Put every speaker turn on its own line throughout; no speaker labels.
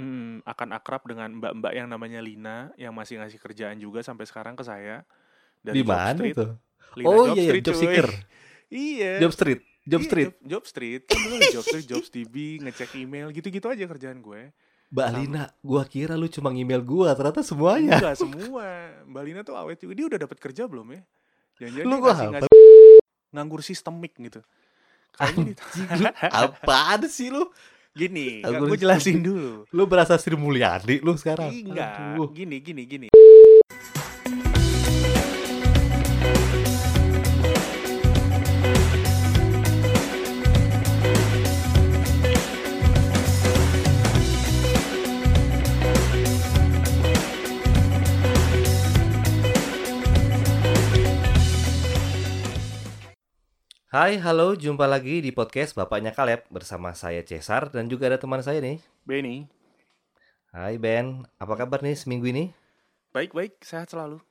hmm, akan akrab dengan mbak-mbak yang namanya Lina yang masih ngasih kerjaan juga sampai sekarang ke saya
Di
dari Job
mana
Street.
itu?
Lina
Oh
Job
iya, iya,
Street,
job
cuy.
seeker.
Iya.
Job Street, Job
Iya,
Street.
Job, Job Street. Kan dulu ada Job Street, Jobs DB, ngecek email, gitu-gitu aja kerjaan gue.
Mbak
Sama.
Lina, gua kira lu cuma email gua, ternyata semuanya.
Enggak semua. Mbak Lina tuh awet juga. Dia udah dapat kerja belum ya? Jangan-jangan
Lu
dia
gua
ngasih, ngasih nganggur sistemik gitu. Kayaknya
Anjing lu, apaan sih lu?
Gini, gue jelasin dulu.
Lu berasa Sri Mulyani lu sekarang.
Enggak,
Aduh.
gini, gini, gini.
Hai, halo, jumpa lagi di podcast Bapaknya Kaleb bersama saya Cesar dan juga ada teman saya nih.
Benny,
Hai Ben, apa kabar nih seminggu ini?
baik-baik, sehat selalu.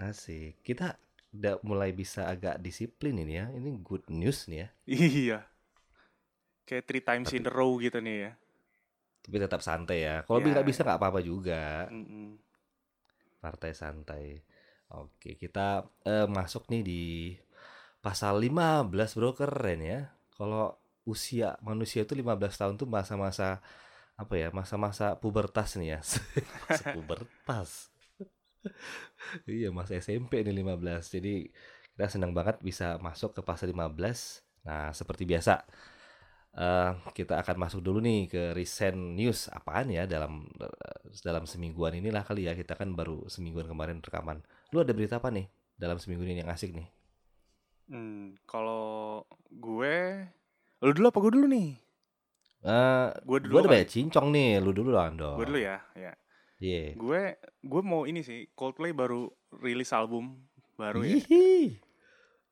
Asik, kita udah mulai bisa agak disiplin ini ya. Ini good news nih ya.
Iya. Kayak three times in a row gitu nih ya.
Tapi tetap santai ya. Kalau
Ya.
nggak bisa nggak apa-apa juga.
Mm-mm.
Partai santai. Oke, kita eh, masuk nih di pasal 15 bro keren ya. Kalau usia manusia itu 15 tahun tuh masa-masa apa ya? Masa-masa pubertas nih ya. pubertas. iya, masa SMP nih 15. Jadi kita senang banget bisa masuk ke pasal 15. Nah, seperti biasa eh, kita akan masuk dulu nih ke recent news apaan ya dalam dalam semingguan inilah kali ya kita kan baru semingguan kemarin rekaman. Lu ada berita apa nih dalam seminggu ini yang asik nih?
Hmm, kalau gue, lu dulu apa gue dulu nih?
Eh,
Gue dulu
ada
kan?
banyak cincong nih, lu dulu lah dong.
Gue dulu ya, ya.
Iya.
Gue, gue mau ini sih, Coldplay baru rilis album baru ya.
Hihi.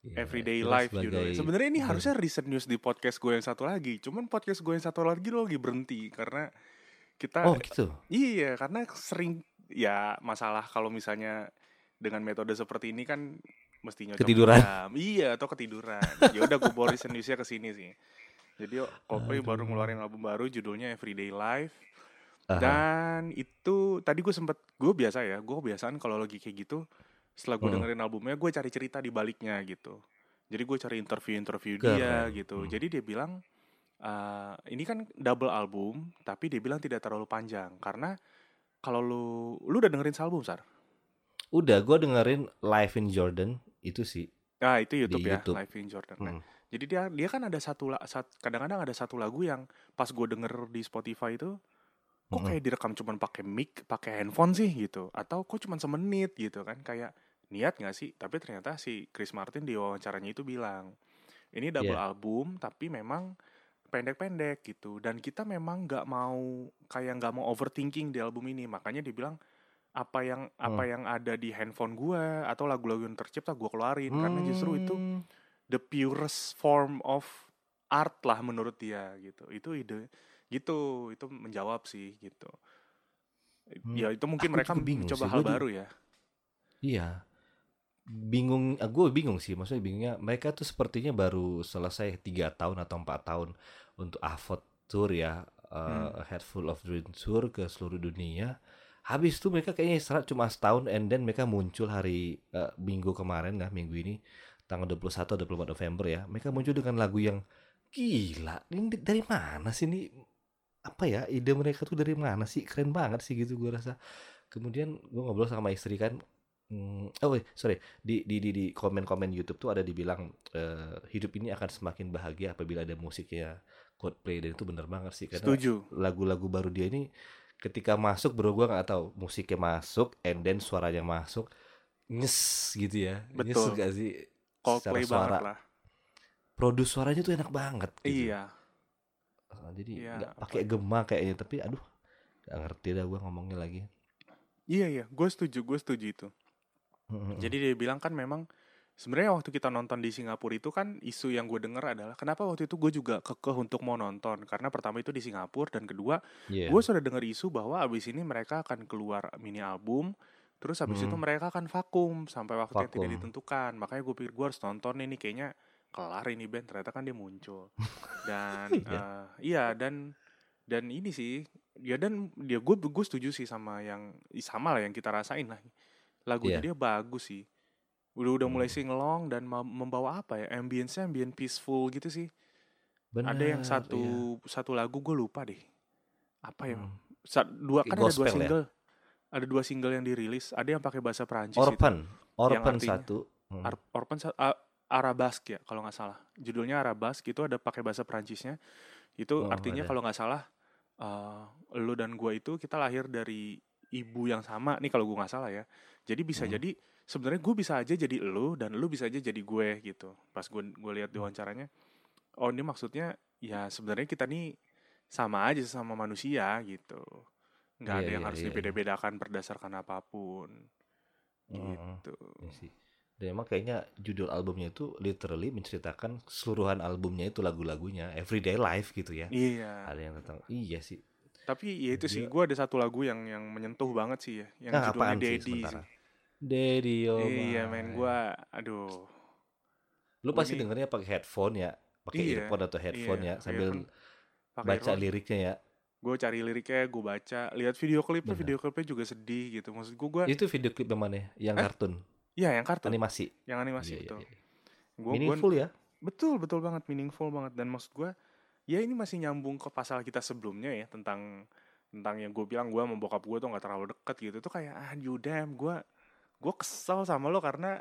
Iya,
Everyday Life
sebagai-
judulnya. Sebenarnya ini
Bener.
harusnya recent news di podcast gue yang satu lagi. Cuman podcast gue yang satu lagi lo lagi berhenti karena kita
Oh gitu.
iya karena sering ya masalah kalau misalnya dengan metode seperti ini kan mesti nyocok
Ketiduran.
jam. Iya atau ketiduran. ya udah gue bawa recent newsnya ke sini sih. Jadi Coldplay baru
Aduh.
ngeluarin album baru judulnya Everyday Life
Aha.
dan itu tadi gue sempet gue biasa ya gue kebiasaan kalau lagi kayak gitu setelah gue
Hmm.
dengerin albumnya gue cari cerita di baliknya gitu jadi gue cari interview-interview dia gitu
Hmm.
jadi dia bilang "Eh, ini kan double album tapi dia bilang tidak terlalu panjang karena kalau lu lu udah dengerin album sar
Udah, gua dengerin Live in Jordan itu sih.
ah itu YouTube
Di
ya
YouTube.
Live in Jordan Nah,
Hmm.
jadi dia dia kan ada satu kadang-kadang ada satu lagu yang pas gue denger di Spotify itu kok
Mm-mm.
kayak direkam cuman pakai mic, pakai handphone sih gitu, atau kok cuman semenit gitu kan kayak niat nggak sih? Tapi ternyata si Chris Martin di wawancaranya itu bilang ini double
Iya.
album tapi memang pendek-pendek gitu dan kita memang nggak mau kayak nggak mau overthinking di album ini makanya dia bilang apa yang apa
Hmm.
yang ada di handphone gua atau lagu-lagu yang tercipta gua keluarin karena justru itu
Hmm.
the purest form of art lah menurut dia gitu itu ide gitu itu menjawab sih gitu
Hmm.
ya itu mungkin
Aku
mereka mencoba
sih,
hal
gua
baru ya
Iya. Bingung, gue bingung sih. Maksudnya bingungnya mereka tuh sepertinya baru selesai tiga tahun atau empat tahun untuk Avot Tour ya, uh, A Head Full of Dreams Tour ke seluruh dunia. Habis itu mereka kayaknya istirahat cuma setahun, and then mereka muncul hari uh, minggu kemarin lah, minggu ini tanggal 21 atau 24 November ya. Mereka muncul dengan lagu yang gila. Ini dari mana sih ini? Apa ya ide mereka tuh dari mana sih? Keren banget sih gitu gue rasa. Kemudian gue ngobrol sama istri kan, Hmm, oh sorry di di di, di komen-komen YouTube tuh ada dibilang eh, hidup ini akan semakin bahagia apabila ada musiknya Coldplay dan itu bener banget sih karena lagu-lagu baru dia ini ketika masuk bro gua nggak tahu musiknya masuk and then suaranya masuk nyes gitu ya. Nyes
Betul.
gak sih
Coldplay
suara?
lah.
Produs suaranya tuh enak banget gitu.
iya.
Eh, jadi
Iya,
nggak pakai gema kayaknya tapi aduh nggak ngerti dah gua ngomongnya lagi.
Iya iya. Gue setuju gue setuju itu.
Mm-mm.
jadi dia bilang kan memang sebenarnya waktu kita nonton di Singapura itu kan isu yang gue denger adalah kenapa waktu itu gue juga kekeh untuk mau nonton karena pertama itu di Singapura dan kedua
Iya.
gue sudah dengar isu bahwa abis ini mereka akan keluar mini album terus abis
Hmm.
itu mereka akan vakum sampai waktu yang tidak
Vakum.
ditentukan makanya gue pikir gue harus nonton ini kayaknya kelar ini band ternyata kan dia muncul dan
Iya.
eh, iya dan dan ini sih ya dan dia gue gue setuju sih sama yang sama lah yang kita rasain lah lagunya
Iya.
dia bagus sih udah udah mulai singelong dan mem- membawa apa ya ambience ambient peaceful gitu sih ada yang
Bener,
satu
iya.
satu lagu gue lupa deh apa ya
Hmm.
Sa- dua kan ada dua
ya?
single ada dua single yang dirilis ada yang pakai bahasa Perancis
Orphan, Orphan
artinya-
satu. Hmm.
Ar A- Arabask ya kalau nggak salah judulnya Arabask itu ada pakai bahasa Perancisnya itu
Oh,
artinya kalau nggak salah eh lu dan gua itu kita lahir dari ibu yang sama nih kalau gua nggak salah ya jadi bisa
Hmm.
jadi sebenarnya gue bisa aja jadi lu dan lu bisa aja jadi gue gitu pas gue gue lihat di
Hmm.
wawancaranya oh ini maksudnya ya sebenarnya kita nih sama aja sama manusia gitu nggak
Iya,
ada yang
iya,
harus
iya, iya.
dibeda-bedakan berdasarkan apa
pun
gitu
Iya sih. Dan emang kayaknya judul albumnya itu literally menceritakan keseluruhan albumnya itu lagu-lagunya everyday life gitu ya.
iya
Ada yang tentang iya sih.
Tapi ya itu sih,
Dia-
gue ada satu lagu yang yang menyentuh banget sih ya, yang
Nah,
judulnya
sih
Daddy
sementara?
sih.
Daddy oh
Iya, main gue, aduh.
Lu pasti
ini-
dengernya pakai headphone ya, pakai
Iya,
earphone atau headphone
iya,
ya sambil
earphone.
Baca liriknya ya.
Gue cari liriknya, gue baca, lihat video klipnya,
Benar.
video klipnya juga sedih gitu. Maksud gue, gue,
Itu video klip yang mana? ya? Yang
Eh?
kartun,
ya yang kartun,
animasi.
yang animasi
Iya, iya,
betul.
iya.
Gua, gua,
Meaningful ya.
betul, betul banget, meaningful banget. Dan maksud gue, ya ini masih nyambung ke pasal kita sebelumnya ya tentang tentang yang gue bilang gue sama bokap gue tuh nggak terlalu deket gitu. Tuh kayak ah you damn, gue gue kesel sama lo karena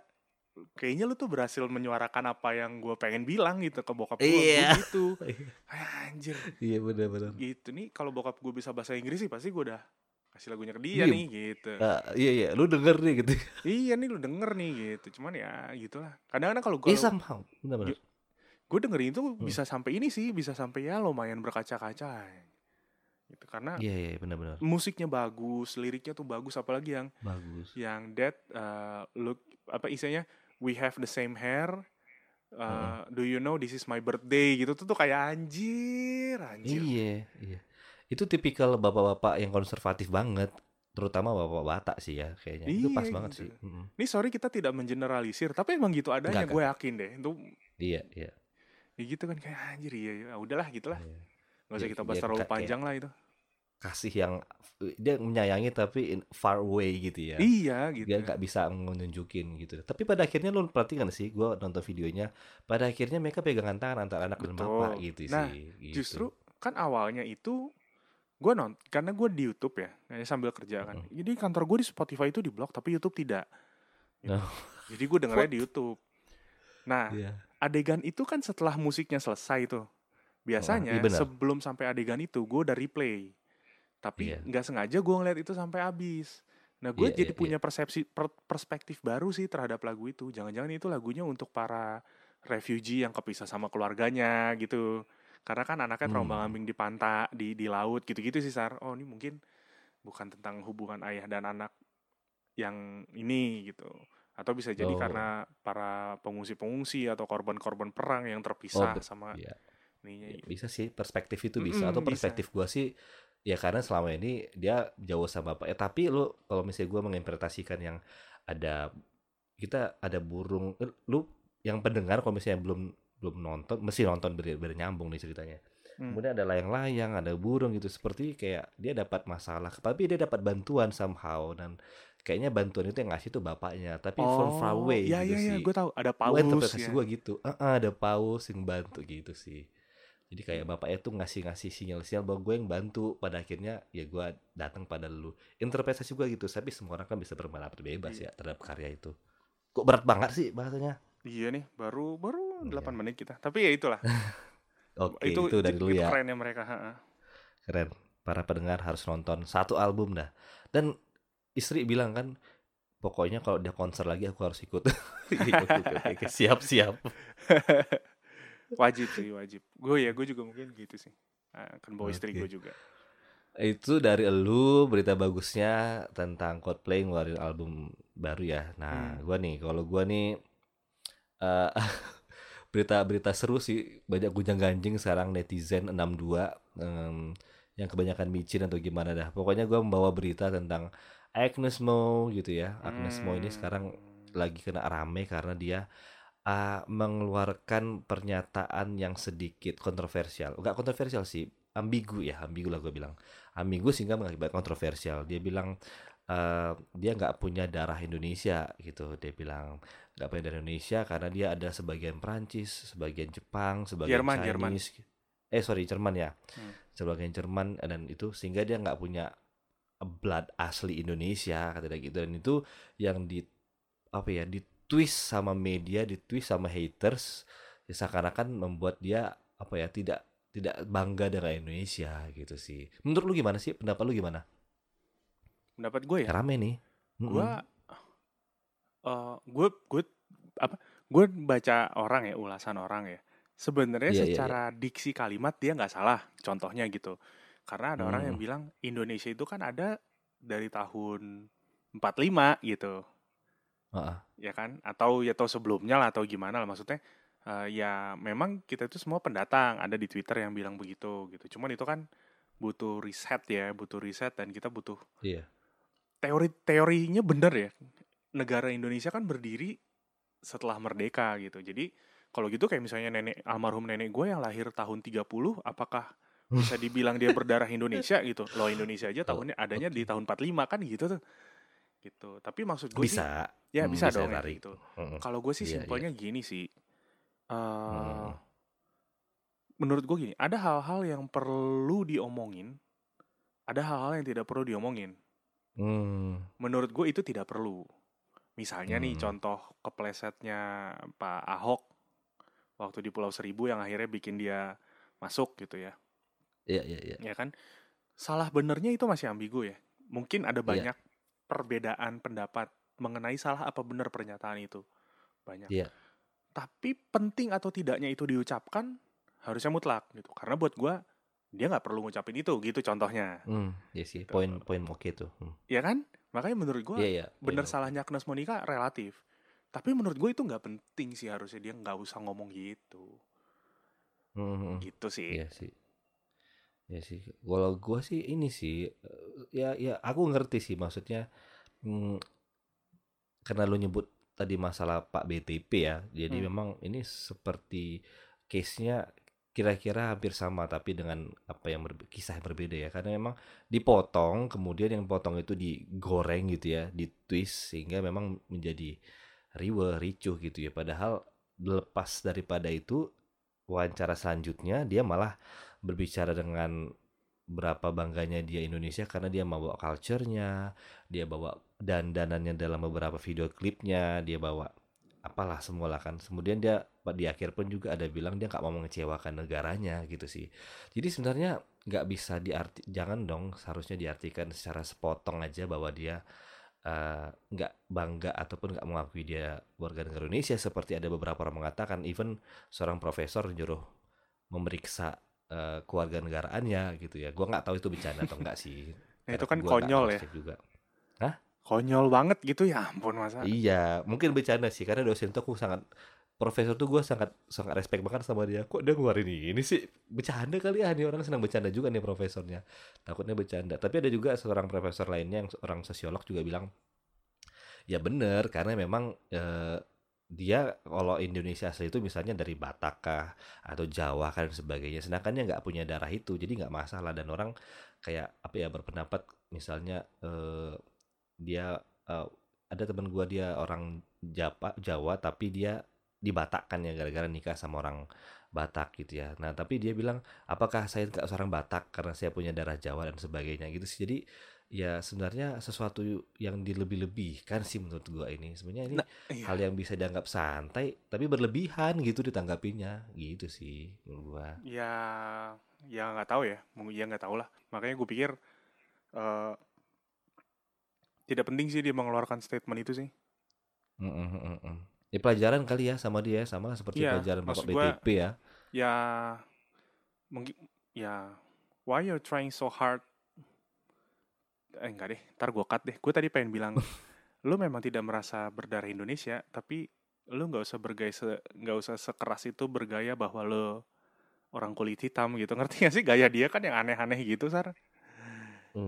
kayaknya lu tuh berhasil menyuarakan apa yang gue pengen bilang gitu ke bokap gue
Iya.
gitu kayak anjir
Iya benar-benar.
gitu nih kalau bokap gue bisa bahasa Inggris sih pasti gue udah kasih lagunya ke dia
Iya.
nih gitu
Ah, iya iya, lu denger nih gitu.
iya nih lu denger nih gitu cuman ya gitulah kadang-kadang kalau gue
Iya somehow, benar-benar.
gue dengerin itu
Hmm.
bisa sampai ini sih bisa sampai ya lumayan berkaca-kaca gitu karena
Iya iya benar-benar.
musiknya bagus liriknya tuh bagus apalagi yang
Bagus.
yang that uh, look apa istilahnya we have the same hair uh, do you know this is my birthday gitu tuh tuh kayak anjir anjir
Iya, iya. Itu tipikal bapak-bapak yang konservatif banget, terutama bapak Batak sih ya kayaknya. itu
Iya,
pas banget
gitu.
sih. Mm-mm.
Ini sorry kita tidak mengeneralisir, tapi emang gitu adanya gue yakin deh. Itu
Iya, iya.
ya gitu kan kayak anjir iya, iya. udahlah gitulah.
iya.
Gak usah
Iya,
kita bahas
iya,
terlalu panjang lah itu.
Kasih yang dia menyayangi tapi in far away gitu ya.
Iya gitu.
Dia nggak bisa nunjukin gitu. Tapi pada akhirnya lu perhatikan sih, gua nonton videonya. Pada akhirnya mereka pegangan tangan antara anak dan
Betul.
bapak gitu
Nah,
sih. gitu.
Justru kan awalnya itu gue nonton karena gue di YouTube ya, sambil kerja kan. Jadi kantor gue di Spotify itu di blok tapi YouTube tidak. Gitu.
Oh.
Jadi gue dengernya di YouTube. Nah,
Iya.
adegan itu kan setelah musiknya selesai tuh. Biasanya
iya benar.
sebelum sampai adegan itu gue udah replay. Tapi
Iya.
nggak sengaja gue ngeliat itu sampai habis. Nah gue
Iya,
jadi
iya,
punya persepsi per- perspektif baru sih terhadap lagu itu. Jangan-jangan itu lagunya untuk para refugee yang kepisah sama keluarganya gitu. Karena kan anaknya
Hmm.
terombang ambing di pantai, di di laut gitu-gitu sih Sar. Oh ini mungkin bukan tentang hubungan ayah dan anak yang ini gitu. Atau bisa jadi
Oh.
karena para pengungsi-pengungsi atau korban-korban perang yang terpisah
bet-
sama
Iya.
Ininya
Ya, bisa sih perspektif itu bisa.
Mm-mm,
atau perspektif gua sih ya karena selama ini dia jauh sama bapak ya tapi lu kalau misalnya gua menginterpretasikan yang ada kita ada burung eh, lu yang pendengar kalau misalnya belum belum nonton mesti nonton biar, biar nyambung nih ceritanya.
Hmm.
kemudian ada layang-layang ada burung gitu. Seperti kayak dia dapat masalah tapi dia dapat bantuan somehow. Dan kayaknya bantuan itu yang ngasih tuh bapaknya tapi from far away
ya
gitu
ya ya,
sih.
Gue tahu ada paus
interpretasi
ya.
gue gitu. Ah, ah, ada paus yang bantu gitu sih jadi kayak bapaknya tuh ngasih-ngasih sinyal-sinyal bahwa gue yang bantu pada akhirnya ya gue datang pada lu interpretasi gue gitu tapi semua orang kan bisa berpendapat bebas
Iya.
ya terhadap karya itu kok berat banget sih bahasanya
Iya nih, baru baru
Iya.
8 menit kita. Tapi ya itulah.
oke
itu
itu, dari
itu
dulu ya
kerennya mereka, ha-ha.
keren para pendengar harus nonton satu album dah dan istri bilang kan pokoknya kalau dia konser lagi aku harus ikut oke, oke, oke. siap siap
Wajib sih, wajib. Gue ya, gue juga mungkin gitu sih. Ah, Kan bawa istri
Oke.
gue juga.
Itu dari elu berita bagusnya tentang Coldplay ngeluarin album baru ya. Nah,
Hmm.
gua nih kalau gua nih eh berita-berita seru sih banyak gunjang-ganjing sekarang netizen 62 em, yang kebanyakan micin atau gimana dah. Pokoknya gua membawa berita tentang Agnes Mo gitu ya. Agnes Mo ini
Hmm.
sekarang lagi kena rame karena dia ah, mengeluarkan pernyataan yang sedikit kontroversial. Enggak kontroversial sih, ambigu ya, ambigu lah gue bilang. ambigu sehingga mengakibatkan kontroversial. Dia bilang eh, dia nggak punya darah Indonesia gitu. Dia bilang nggak punya darah Indonesia karena dia ada sebagian Perancis, sebagian Jepang, sebagian
Jerman, Jerman.
Eh sorry Jerman ya,
Hmm.
sebagian Jerman dan itu sehingga dia nggak punya blood asli Indonesia kata dia gitu dan itu yang di apa ya di twist sama media, di twist sama haters ya seakan-akan membuat dia apa ya tidak tidak bangga dengan Indonesia gitu sih. Menurut lu gimana sih? Pendapat lu gimana?
Pendapat gue ya,
Rame nih.
gue gue gue apa gue baca orang ya ulasan orang ya sebenarnya
Iya, iya,
secara diksi kalimat dia nggak salah contohnya gitu karena ada orang yang
Hmm.
bilang Indonesia itu kan ada dari tahun 45 gitu
Heeh.
ya kan? Atau ya atau sebelumnya lah atau gimana lah. Maksudnya eh, ya memang kita itu semua pendatang. Ada di Twitter yang bilang begitu gitu. Cuman itu kan butuh riset ya butuh riset dan kita butuh
Iya.
teori teorinya bener ya. Negara Indonesia kan berdiri setelah merdeka gitu. Jadi kalau gitu kayak misalnya nenek almarhum nenek gue yang lahir tahun 30 apakah bisa dibilang dia berdarah Indonesia gitu? Loh Indonesia aja tahunnya adanya di tahun 45 kan gitu tuh gitu tapi maksud gue sih
Bisa.
ya
Hmm,
bisa,
bisa
dong ya gitu
Mm-mm.
kalau gue sih
Iya,
simpelnya gini sih eh
Mm.
menurut gue gini ada hal-hal yang perlu diomongin ada hal-hal yang tidak perlu diomongin
Hmm.
menurut gue itu tidak perlu. Misalnya nih
Hmm.
contoh keplesetnya Pak Ahok waktu di Pulau Seribu yang akhirnya bikin dia masuk gitu ya.
Iya, iya, iya.
Ya kan? Salah benernya itu masih ambigu ya. Mungkin ada
Iya.
banyak perbedaan pendapat mengenai salah apa benar pernyataan itu. Banyak.
Iya.
Tapi penting atau tidaknya itu diucapkan harusnya mutlak gitu. Karena buat gue dia nggak perlu ngucapin itu gitu contohnya.
Hmm, iya sih.
Gitu.
Poin poin oke tuh. Hmm.
Ya kan? Makanya menurut gue
poin
bener
oke.
salahnya Agnes Monica relatif. Tapi menurut gue itu nggak penting sih harusnya dia nggak usah ngomong gitu.
Hmm, hmm, hmm.
Gitu sih.
Iya sih. Ya sih. Kalau gua sih ini sih eh, ya ya aku ngerti sih maksudnya hmm, karena lu nyebut tadi masalah Pak BTP ya. Jadi
Hmm.
memang ini seperti case-nya kira-kira hampir sama tapi dengan apa yang kisah yang berbeda ya. Karena memang dipotong kemudian yang potong itu digoreng gitu ya, ditwist sehingga memang menjadi riweh, ricuh gitu ya. Padahal lepas daripada itu wawancara selanjutnya dia malah berbicara dengan berapa bangganya dia Indonesia karena dia bawa culture-nya, dia bawa dandanannya dalam beberapa video klipnya, dia bawa apalah semua lah kan. Kemudian dia di akhir pun juga ada bilang dia nggak mau mengecewakan negaranya gitu sih. Jadi sebenarnya nggak bisa diarti, jangan dong seharusnya diartikan secara sepotong aja bahwa dia eh, nggak bangga ataupun nggak mengakui dia warga negara Indonesia seperti ada beberapa orang mengatakan even seorang profesor nyuruh memeriksa eh, keluarga negaraannya gitu ya. Gua nggak tahu itu bercanda atau enggak sih.
Nah, itu kan konyol ya.
juga.
Konyol banget gitu ya ampun masa.
Iya, mungkin bercanda sih karena dosen tuh aku sangat profesor tuh gue sangat sangat respect banget sama dia. Kok dia ngeluarin ini sih? Bercanda kali ya nih orang senang bercanda juga nih profesornya. Takutnya bercanda. Tapi ada juga seorang profesor lainnya yang orang sosiolog juga bilang ya bener karena memang eh, dia kalau Indonesia asli itu misalnya dari Batak kah atau Jawa kan dan sebagainya sedangkan dia nggak punya darah itu jadi nggak masalah dan orang kayak apa ya berpendapat misalnya eh, dia eh, ada teman gua dia orang Japa, Jawa tapi dia dibatakkan ya gara-gara nikah sama orang Batak gitu ya. Nah tapi dia bilang apakah saya nggak seorang Batak karena saya punya darah Jawa dan sebagainya gitu sih. Jadi ya sebenarnya sesuatu yang dilebih-lebihkan sih menurut gua ini. Sebenarnya ini
Nah, iya.
hal yang bisa dianggap santai tapi berlebihan gitu ditanggapinya gitu sih menurut gua.
Ya, ya nggak tahu ya. Mungkin ya nggak tahu lah. Makanya gue pikir eh, tidak penting sih dia mengeluarkan statement itu sih.
Mm, mm, mm. Ya pelajaran kali ya sama dia sama seperti
Iya,
pelajaran Bapak
gua-
BTP ya.
Ya, mungkin ya why you're trying so hard? Eh enggak deh, ntar gue cut deh. Gue tadi pengen bilang, lu memang tidak merasa berdarah Indonesia, tapi lu nggak usah bergaya se- nggak usah sekeras itu bergaya bahwa lu orang kulit hitam gitu ngerti gak sih gaya dia kan yang aneh-aneh gitu sar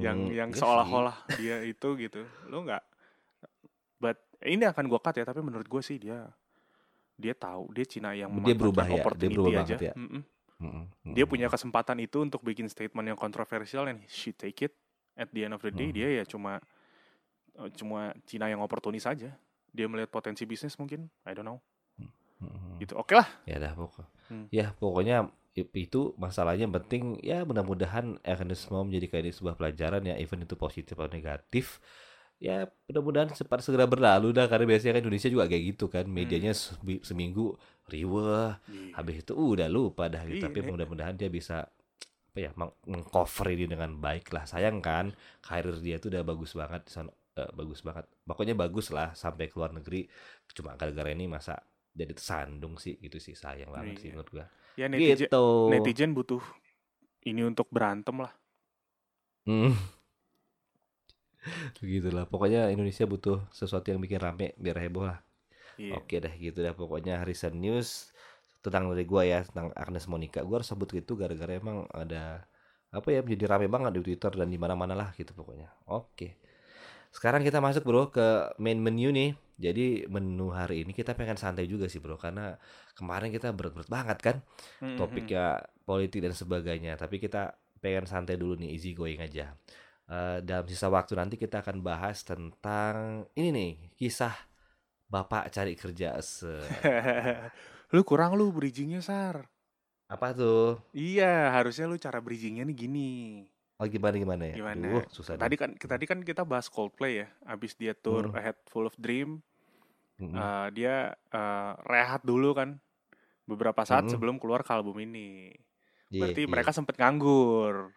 yang
Hmm,
yang
iya sih.
seolah-olah dia itu gitu lu nggak but ini akan gue cut ya tapi menurut gue sih dia dia tahu dia Cina yang
Dia berubah ya, dia berubah
aja
banget ya.
Mm-mm.
Mm-mm.
Dia
Mm-mm.
punya kesempatan itu untuk bikin statement yang kontroversial and she take it. At the end of the day
Mhm.
dia ya cuma eh, cuma Cina yang oportunis saja. Dia melihat potensi bisnis mungkin, I don't know.
Mm-mm.
Gitu. Oke lah.
Ya dah pokok.
Hmm.
Ya pokoknya itu masalahnya penting ya mudah-mudahan akan semua menjadikan ini sebuah pelajaran ya even itu positif atau negatif ya mudah-mudahan cepat segera berlalu dah karena biasanya kan Indonesia juga kayak gitu kan medianya semi- seminggu riweh
Iya.
habis itu udah lupa dah gitu. tapi
Iya.
mudah-mudahan dia bisa apa ya meng- mengcover ini dengan baik lah. Sayang kan karir dia tuh udah bagus banget di sana eh, bagus banget. Pokoknya bagus lah sampai ke luar negeri. Cuma gara-gara ini masa jadi tersandung sih gitu sih. Sayang banget sih
Iya.
menurut gua.
Ya netizen,
gitu.
netizen butuh ini untuk berantem lah.
Hmm. Begitulah. Pokoknya Indonesia butuh sesuatu yang bikin rame biar heboh lah.
Iya.
Oke dah gitu dah pokoknya. Recent news tentang dari gua ya tentang Agnes Monica. Gua harus sebut itu gara-gara emang ada apa ya menjadi rame banget di Twitter dan di mana-mana lah gitu pokoknya. Oke. Sekarang kita masuk bro ke main menu nih. Jadi menu hari ini kita pengen santai juga sih bro karena kemarin kita berat-berat banget kan
Mhm.
topiknya politik dan sebagainya. Tapi kita pengen santai dulu nih easy going aja. Eh, dalam sisa waktu nanti kita akan bahas tentang ini nih kisah bapak cari kerja se
lu kurang lu bridgingnya Sar.
apa tuh
Iya, harusnya lu cara bridgingnya nih gini.
oh gimana gimana ya
Gimana?
Aduh, susah
Tadi kan tadi kan kita bahas Coldplay ya. Abis dia tour
Hmm.
A Head Full of Dream,
Mm-mm.
eh, dia eh, rehat dulu kan beberapa saat
Mm-mm.
sebelum keluar ke album ini.
Iya,
Berarti
iya.
mereka sempet nganggur.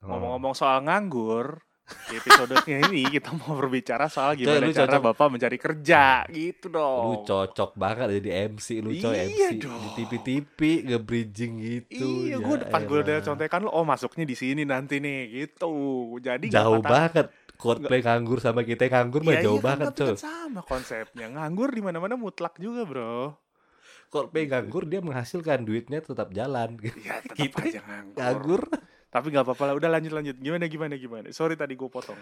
Oh.
Ngomong-ngomong soal nganggur, di episodenya ini kita mau berbicara soal
Coy,
gimana
lu
cara
cocok.
Bapak mencari kerja, gitu
lu
dong.
cocok banget jadi MC lu coy
Iya
MC
dong.
di TV-TV nge-bridging gitu
Iya,
ya
gue pas gue udah contekan lu, oh masuknya di sini nanti nih, gitu. Jadi
jauh banget Coldplay nganggur sama kita nganggur mah
Iya,
jauh
iya,
banget coy
kan sama konsepnya. Nganggur di mana-mana mutlak juga, bro.
Coldplay nganggur dia menghasilkan duitnya tetap jalan
Iya, tetap
Kita
aja nganggur.
nganggur
Tapi nggak apa-apa lah. Udah lanjut lanjut. Gimana gimana gimana. Sorry tadi gue potong.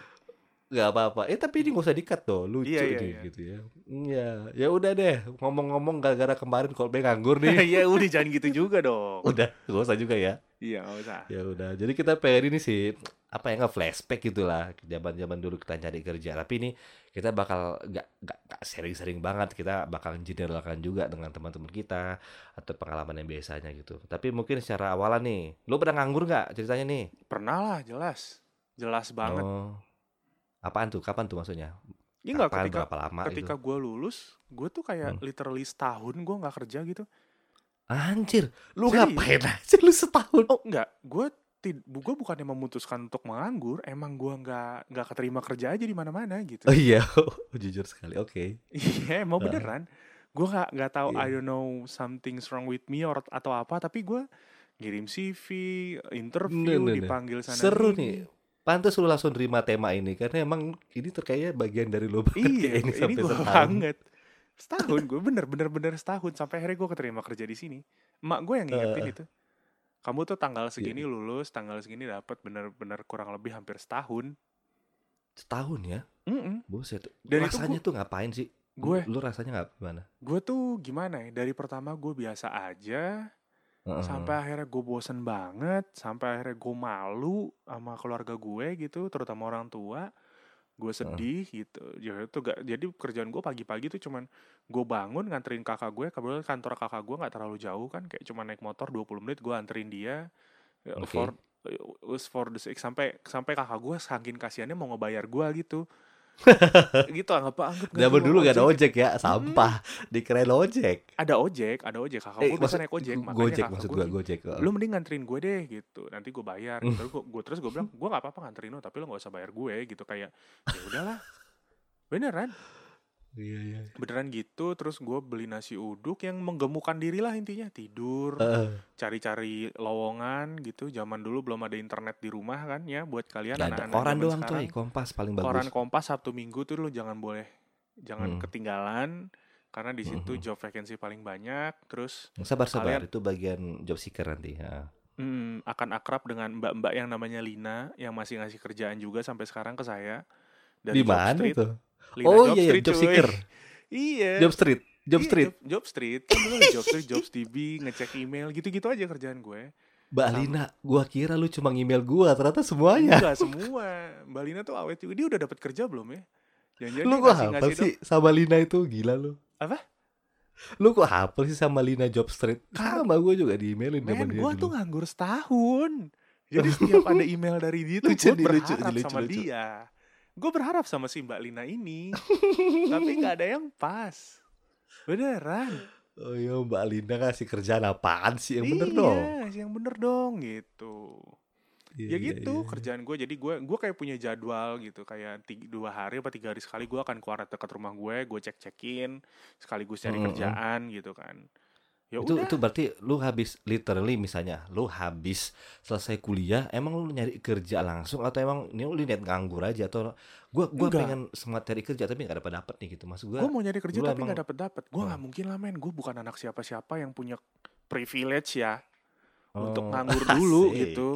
nggak apa-apa eh tapi ini gak usah dikat tuh lucu
Iya, iya,
nih
iya.
gitu ya iya ya udah deh ngomong-ngomong gara-gara kemarin Coldplay nganggur nih
Iya, udah jangan gitu juga dong.
udah gak usah juga ya
Iya, nggak usah.
ya udah jadi kita pengen ini sih apa ya nge-flashback gitulah zaman-zaman dulu kita cari kerja tapi ini kita bakal nggak nggak nggak sering-sering banget kita bakal generalkan juga dengan teman-teman kita atau pengalaman yang biasanya gitu tapi mungkin secara awalan nih lu pernah nganggur nggak ceritanya nih
Pernah lah, jelas. Jelas banget.
oh apaan tuh kapan tuh maksudnya
Iya nggak
Kapan,
ketika
berapa lama
ketika
gitu
gue lulus, gue tuh kayak
Hmm.
literally setahun gue nggak kerja gitu.
anjir lu
Serius?
ngapain aja lu setahun
Oh enggak, gue gue bukannya memutuskan untuk menganggur, emang gue nggak nggak keterima kerja aja di mana-mana gitu.
oh iya jujur sekali oke
Iya, emang
Ah.
beneran. Gue nggak nggak tahu
Iya.
I don't know something's wrong with me or atau apa, tapi gue ngirim CV, interview,
Nah, nah, nah.
dipanggil sana
seru
sini.
nih pantas lu langsung terima tema ini karena emang ini terkayaknya bagian dari lo banget
Iya,
kayak ini
ini,
sampai setahun
banget. Setahun gue bener bener bener setahun sampai akhirnya gue keterima kerja di sini. Emak gue yang ngingetin
Eh.
itu. Kamu tuh tanggal
Iya.
segini lulus, tanggal segini dapat bener-bener kurang lebih hampir setahun.
setahun ya
Mm-mm.
buset
Dan itu
rasanya tuh ngapain sih
Gue
lu, lu rasanya nggak gimana
gue tuh gimana ya? Dari pertama gue biasa aja,
Heeh.
sampai akhirnya gue bosen banget, sampai akhirnya gue malu sama keluarga gue gitu, terutama orang tua. Gue sedih gitu. Ya itu gak, jadi kerjaan gue pagi-pagi tuh cuman gue bangun nganterin kakak gue, kebetulan kantor kakak gue nggak terlalu jauh kan, kayak cuma naik motor 20 menit gue anterin dia. Ya,
Oke.
For was for the sake sampai sampai kakak gue saking kasihannya mau ngebayar gue gitu. gitu anggap anggap
Zaman dulu gak ada
ojek.
ya, sampah. Dikirain ojek.
ada ojek ada ojek kakak
Eh,
gue bisa
maksud-
naik ojek makanya
Gojek
kakak
maksud
gue
Gojek.
lu mending nganterin gue deh gitu nanti gue bayar
Hmm.
gitu. terus gue terus gue bilang gue nggak apa-apa nganterin lo tapi lo nggak usah bayar gue gitu kayak ya udahlah beneran
Iya, iya.
beneran gitu terus gue beli nasi uduk yang menggemukkan diri lah intinya tidur cari-cari lowongan gitu zaman dulu belum ada internet di rumah kan ya buat kalian anak-anak
koran doang
sekarang,
coy, Kompas paling bagus.
koran kompas sabtu minggu tuh lu jangan boleh jangan
Hmm.
ketinggalan karena di situ
Mhm.
job vacancy paling banyak terus
Sabar sabar,
kalian-
itu bagian job seeker nanti. ya.
Hmm, akan akrab dengan mbak-mbak yang namanya Lina yang masih ngasih kerjaan juga sampai sekarang ke saya
Di mana
Street.
itu?
Lina
Oh
Job
iya, iya,
Street,
job seeker.
iya
Job street. Job
Iya,
Street.
Job, job Street. Kan dulu Job Street, Jobs DB, ngecek email, gitu-gitu aja kerjaan gue.
Mbak. Lina, gua kira lu cuma email gua, ternyata semuanya.
Enggak semua. Mbak Lina tuh awet juga. Dia udah dapat kerja belum ya? Jangan-jangan
Lu kok hafal sih sama Lina itu gila lu.
Apa?
Lu kok hafal sih sama Lina Job Street? Sama gua juga di emailin
Men,
dia
gue
dulu.
tuh nganggur setahun. Jadi setiap ada email dari dia tuh
Lucu
gue
lucu,
berharap
lucu,
sama
lucu.
dia. Gue berharap sama si Mbak Lina ini. Tapi nggak ada yang pas. Beneran.
Oh iya Mbak Lina ngasih kerjaan apaan sih yang bener
iya,
dong?
yang bener dong gitu.
Iya,
ya
iya,
gitu
iya.
kerjaan gue. Jadi gue gue kayak punya jadwal gitu. Kayak tiga, dua hari apa tiga hari sekali gue akan keluar dekat rumah gue. Gue cek cekin sekaligus cari
Mm-mm.
kerjaan gitu kan. Ya
itu
udah.
itu berarti lu habis literally misalnya lu habis selesai kuliah emang lu nyari kerja langsung atau emang ini lu niat nganggur aja atau gua gua
Enggak.
pengen semangat cari kerja tapi nggak dapat dapat nih gitu maksud gua
gue mau nyari kerja
lu
tapi
emang-
nggak dapet dapet gue nggak
Hmm.
mungkin lah men gue bukan anak siapa siapa yang punya privilege ya untuk
Oh,
nganggur dulu
asik.
gitu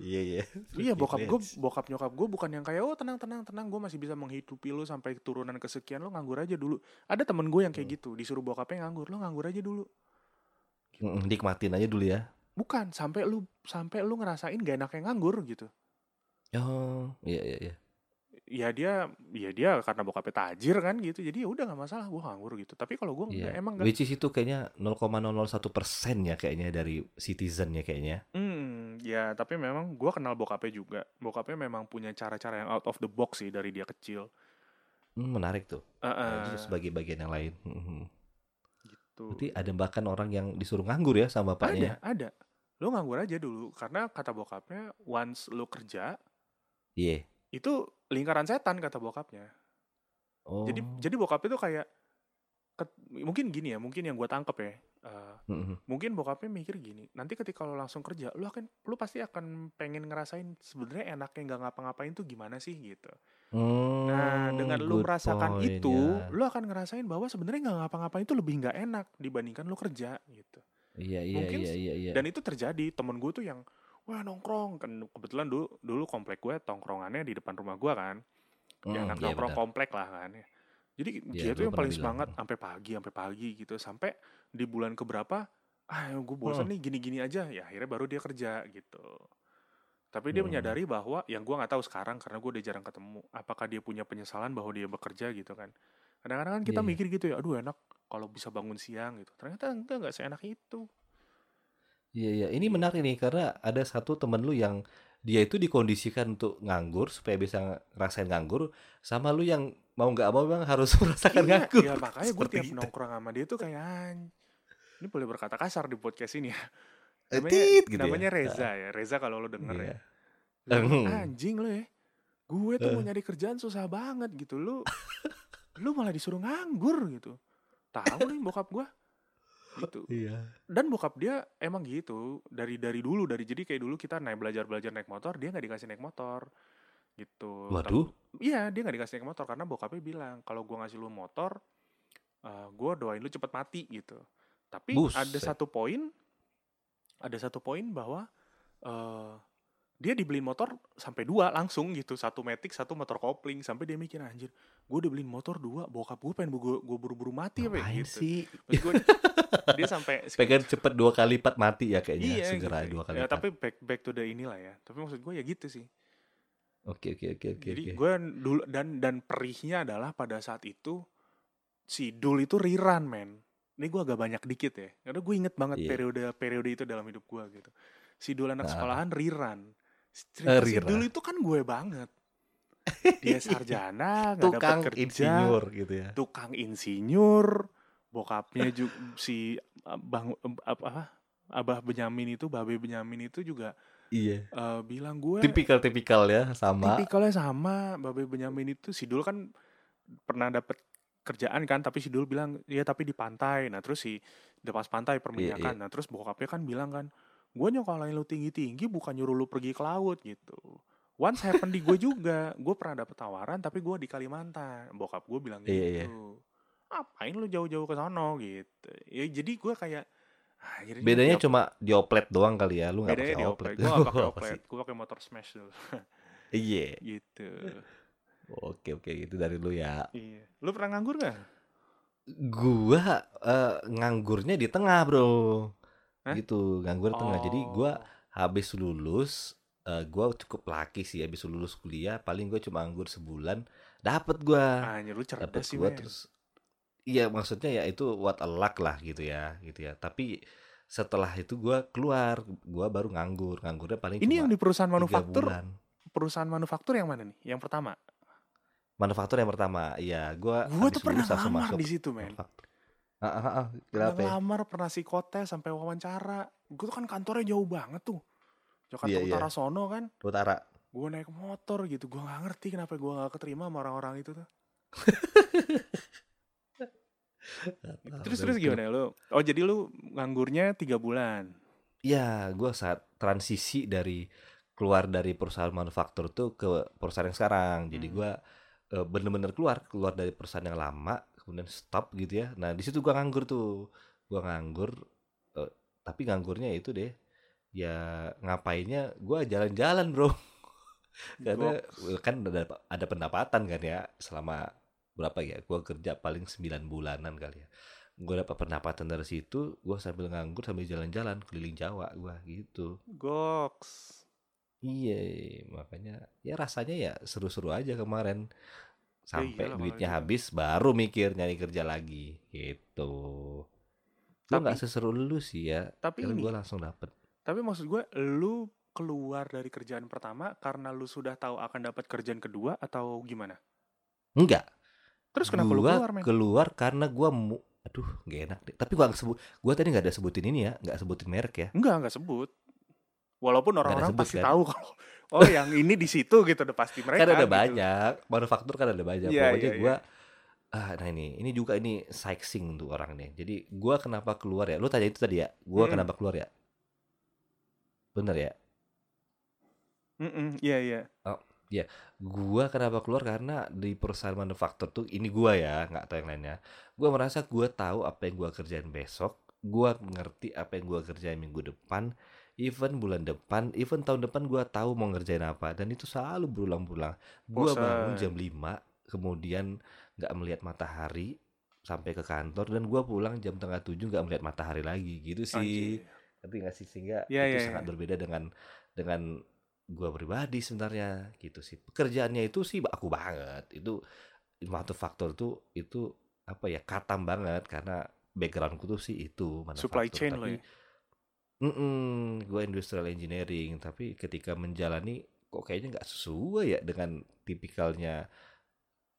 iya iya
iya bokap gue
Privilege.
bokap nyokap gue bukan yang kayak oh tenang tenang tenang gue masih bisa menghidupi lu sampai turunan kesekian lo nganggur aja dulu ada temen gue yang
Hmm.
kayak gitu disuruh bokapnya nganggur lo nganggur aja dulu
Mm-mm, nikmatin aja dulu ya
bukan sampai lu sampai lu ngerasain gak enaknya nganggur gitu
oh iya iya iya
ya dia ya dia karena bokapnya tajir kan gitu jadi ya udah nggak masalah gue nganggur gitu tapi kalau
Iya.
enggak emang enggak
Which is itu kayaknya 0,001 persen ya kayaknya dari citizen ya kayaknya.
Hmm, ya tapi memang gua kenal bokapnya juga. Bokapnya memang punya cara-cara yang out of the box sih dari dia kecil.
Hmm, menarik tuh.
Eh,
Nah,
eh,
itu sebagai bagian yang lain.
Gitu.
Berarti ada bahkan orang yang disuruh nganggur ya sama
ada,
bapaknya.
ada. Lo nganggur aja dulu karena kata bokapnya once lo kerja
Iya.
itu lingkaran setan kata bokapnya.
Oh.
Jadi jadi bokapnya tuh kayak ket- mungkin gini ya, mungkin yang gua tangkep ya.
Mhm.
mungkin bokapnya mikir gini, nanti ketika lo langsung kerja, lo akan lo pasti akan pengen ngerasain sebenarnya enaknya nggak ngapa-ngapain tuh gimana sih gitu. Nah,
Hmm,
dengan lu
good
merasakan
point,
itu,
ya.
lu akan ngerasain bahwa sebenarnya nggak ngapa-ngapain itu lebih nggak enak dibandingkan lu kerja gitu.
Iya iya
mungkin
iya iya iya.
Dan itu terjadi. Temen gue tuh yang wah nongkrong kan kebetulan dulu dulu komplek gue tongkrongannya di depan rumah gue kan. Ya
Hmm,
anak
iya
nongkrong
benar.
komplek lah kan. ya. Jadi
Iya,
dia tuh yang paling semangat sampai pagi sampai pagi gitu sampai di bulan keberapa ah gue bosan
Hmm.
nih gini-gini aja ya akhirnya baru dia kerja gitu. Tapi dia
Hmm.
menyadari bahwa yang gue nggak tahu sekarang karena gue udah jarang ketemu. Apakah dia punya penyesalan bahwa dia bekerja gitu kan? Kadang-kadang kan kita
Iya.
mikir gitu ya, aduh enak kalau bisa bangun siang gitu. Ternyata enggak nggak seenak itu.
Iya iya. Ini menarik nih karena ada satu temen lu yang dia itu dikondisikan untuk nganggur supaya bisa ngerasain nganggur sama lu yang mau nggak mau memang harus merasakan
Iya,
nganggur.
ya makanya gue tiap
kita.
nongkrong sama dia tuh kayak "An- ini boleh berkata kasar di podcast ini ya. Namanya,
tit gitu ya.
namanya Reza ya. Reza kalau lo denger
Iya.
ya. Bilang,
Hmm.
Anjing lo ya. Gue tuh mau
Eh.
nyari kerjaan susah banget gitu. Lu lu malah disuruh nganggur gitu. Tahu nih bokap gue. Gitu.
Iya.
Dan bokap dia emang gitu. Dari dari dulu dari jadi kayak dulu kita naik belajar-belajar naik motor, dia nggak dikasih naik motor. Gitu.
Waduh.
Iya, dia nggak dikasih naik motor karena bokapnya bilang kalau gua ngasih lu motor, eh gua doain lu cepet mati gitu. Tapi ada
Buset.
satu poin, ada satu poin bahwa eh dia dibeliin motor sampai dua langsung gitu, satu matic, satu motor kopling, sampai dia mikir anjir, gue udah beliin motor dua, bokap gue pengen gue gue buru-buru mati apa ya gitu.
sih?
Gua, dia sampai
Pengen cepet dua kali lipat mati ya kayaknya
iya
segera
gitu.
dua kali
Ya,
lipat.
tapi back back to the inilah ya. Tapi maksud gue ya gitu sih.
Oke oke oke oke.
Jadi gue dulu dan dan perihnya adalah pada saat itu si Dul itu rerun men. Ini gue agak banyak dikit ya. Karena gue inget banget
Iya.
periode periode itu dalam hidup gue gitu. Si Dul anak
Ah.
sekolahan. Si,
Eh,
si
rerun.
Dul itu kan gue banget. Dia sarjana, nggak
tukang
dapat kerja,
insinyur gitu ya.
tukang insinyur, bokapnya juga si uh, bang apa Abah Benyamin itu, Babe Benyamin itu juga
Iya.
eh, bilang gue
Tipikal-tipikal ya sama.
tipikalnya sama Babe Benyamin itu si Dul kan pernah dapet kerjaan kan tapi si Dul bilang ya tapi di pantai. Nah terus si di pas pantai perminyakan nah terus bokapnya kan bilang kan gue nyokolain lu tinggi tinggi bukan nyuruh lu pergi ke laut gitu. Once happen di gue juga. Gue pernah dapet tawaran tapi gue di Kalimantan. Bokap gue bilang gitu
Iya, iya.
apain lu jauh-jauh ke sono? Gitu. Ya jadi gue kayak ah, jadi
Bedanya cuma dioplet doang kali ya. Lu nggak pakai
di
oplet.
oplet. Gue gak pakai
Apa
oplet.
sih?
gue pakai motor smash dulu.
Iya.
gitu
Oke oke itu dari lu ya.
Iya. Lu pernah nganggur gak?
gua eh, nganggurnya di tengah bro
Hah?
gitu nganggur tengah jadi gua
Oh.
habis lulus eh, gua cukup laki sih habis lulus kuliah paling gue cuma nganggur sebulan dapet gua
Anjir lu cerdas
dapet
sih
gua terus iya maksudnya ya itu what a luck lah gitu ya gitu ya tapi setelah itu gua keluar gua baru nganggur nganggurnya paling
Ini
cuma
yang di perusahaan manufaktur,
bulan
perusahaan manufaktur yang mana nih? Yang pertama.
Manufaktur yang pertama iya gua
Gua tuh pernah
masuk
di situ, men.
ah, ah, ah,
Pernah
ya?
ngelamar, pernah psikotes sampai wawancara. Gue tuh kan kantornya jauh banget tuh. Jakarta
Iya, iya.
Utara sono kan.
utara
Gue naik motor gitu. Gue gak ngerti kenapa gue gak keterima sama orang-orang itu tuh. Terus terus gimana lu? Oh jadi lu nganggurnya tiga bulan.
Ya, gue saat transisi dari keluar dari perusahaan manufaktur tuh ke perusahaan yang sekarang. Jadi
Hmm.
gue bener-bener keluar, keluar dari perusahaan yang lama, kemudian stop gitu ya. Nah di situ gue nganggur tuh, gue nganggur. eh, tapi nganggurnya itu deh, ya ngapainnya? Gue jalan-jalan bro. Karena eh, kan ada ada pendapatan kan ya selama berapa ya? Gue kerja paling 9 bulanan kali ya. Gue dapat pendapatan dari situ, gue sambil nganggur sambil jalan-jalan keliling Jawa gue gitu.
Goks.
Iya, makanya ya rasanya ya seru-seru aja kemarin. Sampai
iyalah,
duitnya habis baru mikir nyari kerja lagi gitu.
Tapi-
nggak seseru lu sih ya,
Tapi ini,
gue langsung dapet.
tapi maksud gue, lu keluar dari kerjaan pertama karena lu sudah tahu akan dapat kerjaan kedua atau gimana?
Enggak,
Terus kenapa lu
gua
keluar, men?
keluar karena gue mu, aduh gak enak deh. Tapi gue gak sebut, gue tadi nggak ada sebutin ini ya, nggak sebutin merek ya.
Enggak, enggak sebut. Walaupun orang-orang pasti
kan?
tahu kalau oh yang ini di situ gitu udah pasti mereka.
kan ada
gitu.
banyak, manufaktur kan ada banyak.
Iya,
Pokoknya
iya,
gue, ah, nah ini, ini juga ini sightseeing tuh orang nih. Jadi gue kenapa keluar ya? Lu tanya itu tadi ya, gue
Mm-mm.
kenapa keluar ya? Bener ya?
Mm-mm, Iya, iya.
Gua kenapa keluar karena di perusahaan manufaktur tuh ini gua ya, nggak tahu yang lainnya. Gua merasa gua tahu apa yang gua kerjain besok, gua ngerti apa yang gua kerjain minggu depan, even bulan depan, even tahun depan gua tahu mau ngerjain apa dan itu selalu berulang-ulang. Gua bangun jam 5, kemudian nggak melihat matahari sampai ke kantor dan gua pulang jam tengah tujuh nggak melihat matahari lagi gitu sih. Ngerti nggak sih sehingga
Iya,
itu
iya,
sangat
iya.
berbeda dengan dengan gua pribadi sebenarnya gitu sih. Pekerjaannya itu sih aku banget. Itu manufaktur tuh itu apa ya katam banget karena backgroundku tuh sih itu
Supply
manufaktur.
chain lo
Tapi
ya.
Mm gue industrial engineering. Tapi ketika menjalani kok kayaknya nggak sesuai ya dengan tipikalnya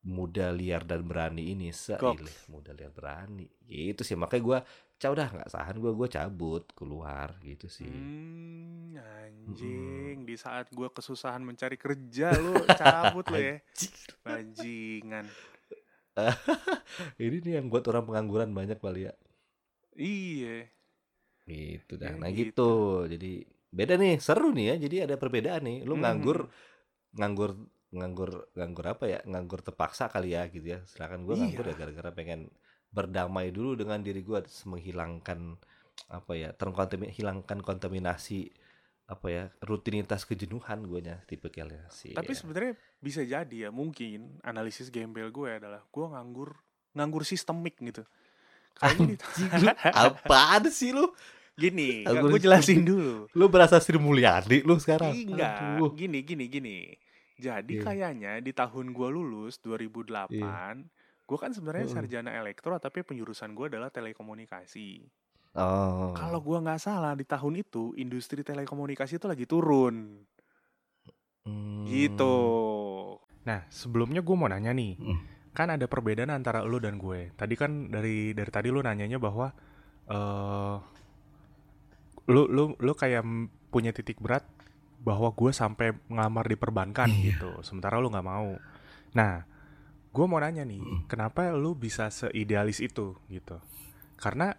muda liar dan berani ini seilih muda liar berani gitu sih makanya gua cah udah nggak sahan gua gua cabut keluar gitu sih
Hmm, anjing. Di saat gue kesusahan mencari kerja, lu cabut lu ya. Bajingan.
ini nih yang buat orang pengangguran banyak kali ya
Iya.
Gitu dah
Ya,
nah
gitu.
gitu jadi beda nih seru nih ya jadi ada perbedaan nih lu
Hmm.
nganggur nganggur nganggur nganggur apa ya nganggur terpaksa kali ya gitu ya sedangkan gue nganggur
Iya.
ya gara-gara pengen berdamai dulu dengan diri gue menghilangkan apa ya terkontamin hilangkan kontaminasi apa ya rutinitas kejenuhan gue nya tipe kalian sih
Tapi
ya.
sebenarnya bisa jadi ya mungkin analisis gembel gue adalah gue nganggur nganggur sistemik gitu.
Anjing lu apaan sih lu
gini, gue jelasin dulu.
lu berasa Sri Mulyani lu sekarang
Enggak,
Aduh.
gini gini gini. Jadi
Iya.
kayaknya di tahun gue lulus 2008, gue kan sebenarnya
Mm-mm.
sarjana elektro tapi penjurusan gue adalah telekomunikasi.
oh
Kalau gue nggak salah di tahun itu industri telekomunikasi itu lagi turun.
Hmm.
Gitu. Nah, sebelumnya gue mau nanya nih.
Hmm.
Kan ada perbedaan antara lu dan gue. Tadi kan dari dari tadi lu nanyanya bahwa eh lu lu lu kayak punya titik berat bahwa gue sampai ngelamar di perbankan
Iya.
gitu. Sementara lu nggak mau. Nah, gue mau nanya nih,
Hmm.
kenapa lu bisa seidealis itu gitu? Karena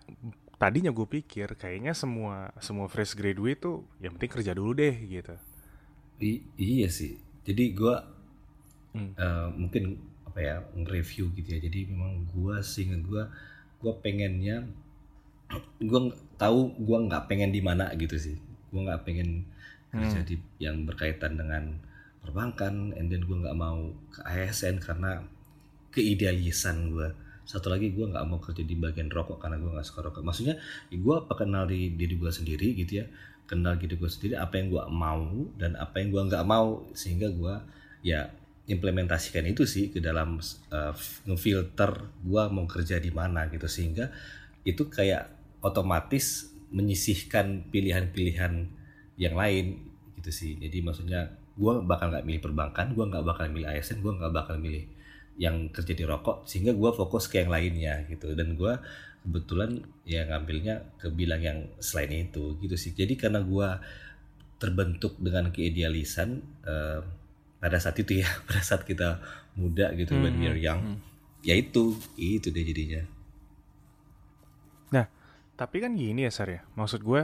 tadinya gue pikir kayaknya semua semua fresh graduate tuh yang penting kerja dulu deh gitu.
I- iya sih. Jadi gua
Hmm.
eh, mungkin apa ya nge-review gitu ya. Jadi memang gua sehingga gua gua pengennya gua ng- tahu gua nggak pengen di mana gitu sih. Gua nggak pengen kerja
Hmm.
di yang berkaitan dengan perbankan and then gua nggak mau ke ASN karena keidealisan gua
satu lagi gue nggak mau kerja di bagian rokok karena gue nggak suka rokok maksudnya gue apa kenal di diri gue sendiri gitu ya kenal diri gue sendiri apa yang gue mau dan apa yang gue nggak mau sehingga gue ya implementasikan itu sih ke dalam uh, ngefilter gue mau kerja di mana gitu. Sehingga itu kayak otomatis menyisihkan pilihan-pilihan yang lain gitu sih. Jadi maksudnya gue bakal nggak milih perbankan gue nggak bakal milih ASN gue nggak bakal milih yang kerja di rokok. Sehingga gue fokus ke yang lainnya gitu. Dan gue kebetulan ya ngambilnya ke bilang yang selain itu gitu sih. Jadi karena gue terbentuk dengan keidealisan uh, pada saat itu ya pada saat kita muda gitu hmm, when we're hmm, young hmm. ya itu itu deh jadinya
nah tapi kan gini ya Sar ya maksud gue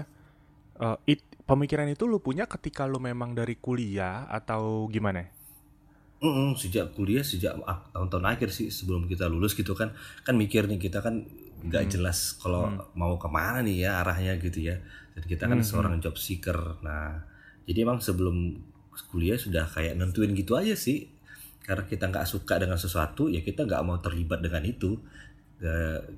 uh, it, pemikiran itu lu punya ketika lu memang dari kuliah atau gimana
Mm -mm, sejak kuliah sejak tahun-tahun akhir sih sebelum kita lulus gitu kan kan mikir nih kita kan nggak hmm. jelas kalau hmm. mau ke mana nih ya arahnya gitu ya dan kita kan hmm. seorang job seeker nah jadi emang sebelum kuliah sudah kayak nentuin gitu aja sih. Karena kita nggak suka dengan sesuatu ya kita nggak mau terlibat dengan itu.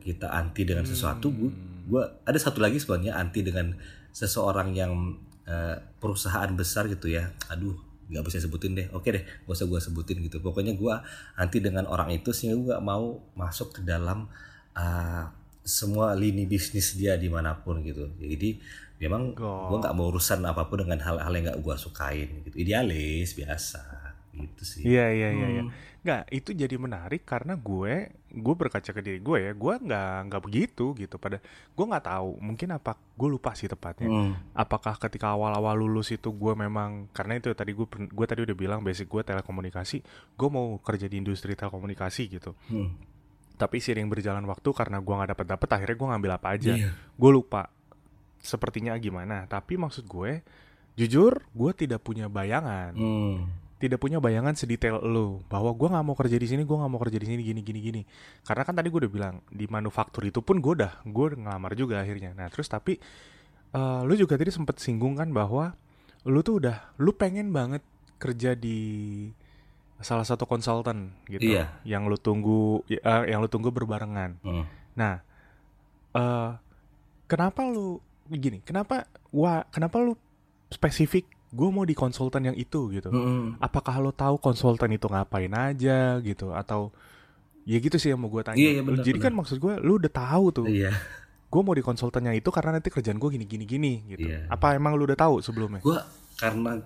Kita anti dengan sesuatu gue gua ada satu lagi sebenarnya anti dengan seseorang yang uh, perusahaan besar gitu ya. Aduh nggak bisa sebutin deh. Oke deh gak usah gue sebutin gitu. Pokoknya gue anti dengan orang itu sehingga gue gak mau masuk ke dalam uh, semua lini bisnis dia di mana pun gitu. Jadi memang gue nggak mau urusan apa pun dengan hal-hal yang nggak gue sukain gitu idealis biasa gitu sih
iya iya iya, iya. hmm. Nggak, itu jadi menarik karena gue gue berkaca ke diri gue ya gue nggak nggak begitu gitu pada gue nggak tahu mungkin apa gue lupa sih tepatnya hmm. apakah ketika awal-awal lulus itu gue memang karena itu tadi gue gue tadi udah bilang basic gue telekomunikasi gue mau kerja di industri telekomunikasi gitu hmm. tapi sering berjalan waktu karena gue nggak dapet dapet akhirnya gue ngambil apa aja yeah. gue lupa sepertinya gimana. Tapi maksud gue jujur gue tidak punya bayangan. Hmm. Tidak punya bayangan sedetail lo bahwa gue nggak mau kerja di sini gue nggak mau kerja di sini gini gini gini. Karena kan tadi gue udah bilang di manufaktur itu pun gue udah gue ngelamar juga akhirnya. Nah terus tapi uh, lu juga tadi sempat singgung kan bahwa lu tuh udah lu pengen banget kerja di salah satu konsultan gitu iya. yang lu tunggu uh, yang lu tunggu berbarengan. Mm. nah uh, kenapa lu gini kenapa wah kenapa lu spesifik gue mau di konsultan yang itu gitu. Mm-hmm. Apakah lo tahu konsultan itu ngapain aja gitu atau ya gitu sih yang mau gue tanya. Iya, iya, bener, Jadi bener. kan maksud gue lo udah tahu tuh. Iya. Gue mau di konsultan yang itu karena nanti kerjaan gue gini gini gini gitu. Iya. Apa emang lo udah tahu sebelumnya?
Gue karena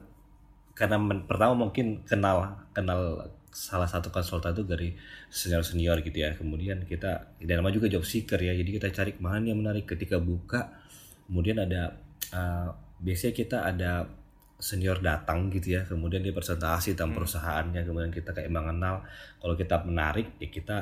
karena men, pertama mungkin kenal kenal salah satu konsultan itu dari senior senior gitu ya. Kemudian kita dan nama juga job seeker ya. Jadi kita cari mana yang menarik ketika buka. Kemudian ada uh, biasanya kita ada senior datang gitu ya. Kemudian dia presentasi tentang hmm. perusahaannya kemudian kita kayak mengenal. Kalau kita menarik ya kita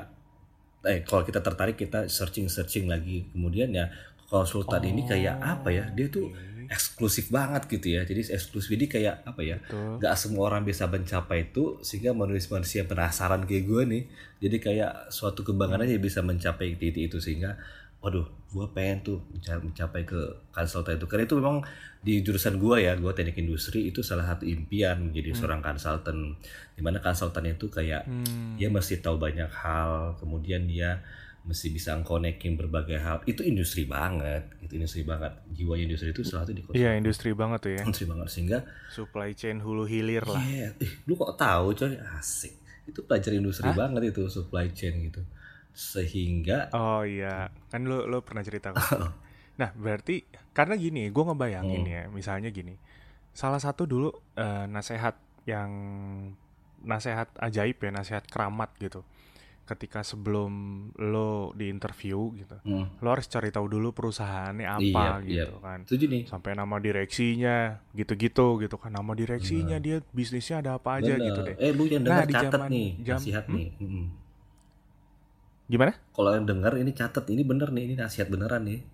eh kalau kita tertarik kita searching searching lagi. Kemudian ya konsultan oh, ini kayak apa ya? Dia tuh eksklusif banget gitu ya. Jadi eksklusif. Ini kayak apa ya? Nggak semua orang bisa mencapai itu sehingga manusia manusia penasaran kayak gue nih. Jadi kayak suatu kebanggaan aja bisa mencapai titik itu sehingga waduh gue pengen tuh mencapai ke konsultan itu. Karena itu memang di jurusan gue ya gue teknik industri itu salah satu impian menjadi hmm. seorang konsultan di mana konsultan itu kayak hmm. dia mesti tahu banyak hal kemudian dia mesti bisa konekin berbagai hal. Itu industri banget itu industri banget. Jiwa industri itu salah satu di
iya industri banget tuh ya.
Industri banget sehingga
supply chain hulu hilir lah.
Yeah. eh, lu kok tahu coy? Asik. Itu pelajar industri Hah? banget itu supply chain gitu sehingga
oh iya kan lu lu pernah cerita kan? nah berarti karena gini gue ngebayangin hmm. ya misalnya gini salah satu dulu uh, nasehat yang nasehat ajaib ya nasehat keramat gitu ketika sebelum lo di interview gitu hmm. lo harus cari tahu dulu perusahaannya apa iya, gitu iya. kan Setuju nih. sampai nama direksinya gitu-gitu gitu kan nama direksinya hmm. dia bisnisnya ada apa aja Bener. gitu deh
eh lu yang dengar nah, catat nih jam, nasihat hmm? nih hmm.
Gimana?
Kalau yang dengar ini catat ini bener nih, ini nasihat beneran nih.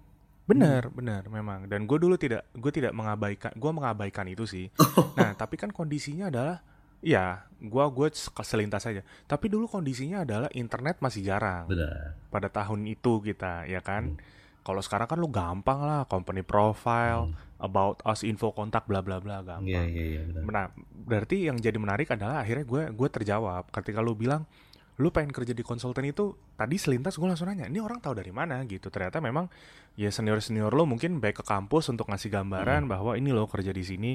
Bener, hmm. bener memang. Dan gue dulu tidak, gue tidak mengabaikan, gue mengabaikan itu sih. nah, tapi kan kondisinya adalah, ya, gue gue selintas saja. Tapi dulu kondisinya adalah internet masih jarang.
Benar.
Pada tahun itu kita, ya kan. Hmm. Kalau sekarang kan lu gampang lah, company profile, hmm. about us, info kontak, bla bla bla, gampang. Iya
iya iya.
Nah, berarti yang jadi menarik adalah akhirnya gue gue terjawab ketika lu bilang lu pengen kerja di konsultan itu tadi selintas gue langsung nanya ini orang tahu dari mana? Gitu. Ternyata memang ya senior senior lo mungkin baik ke kampus untuk ngasih gambaran bahwa ini lo kerja di sini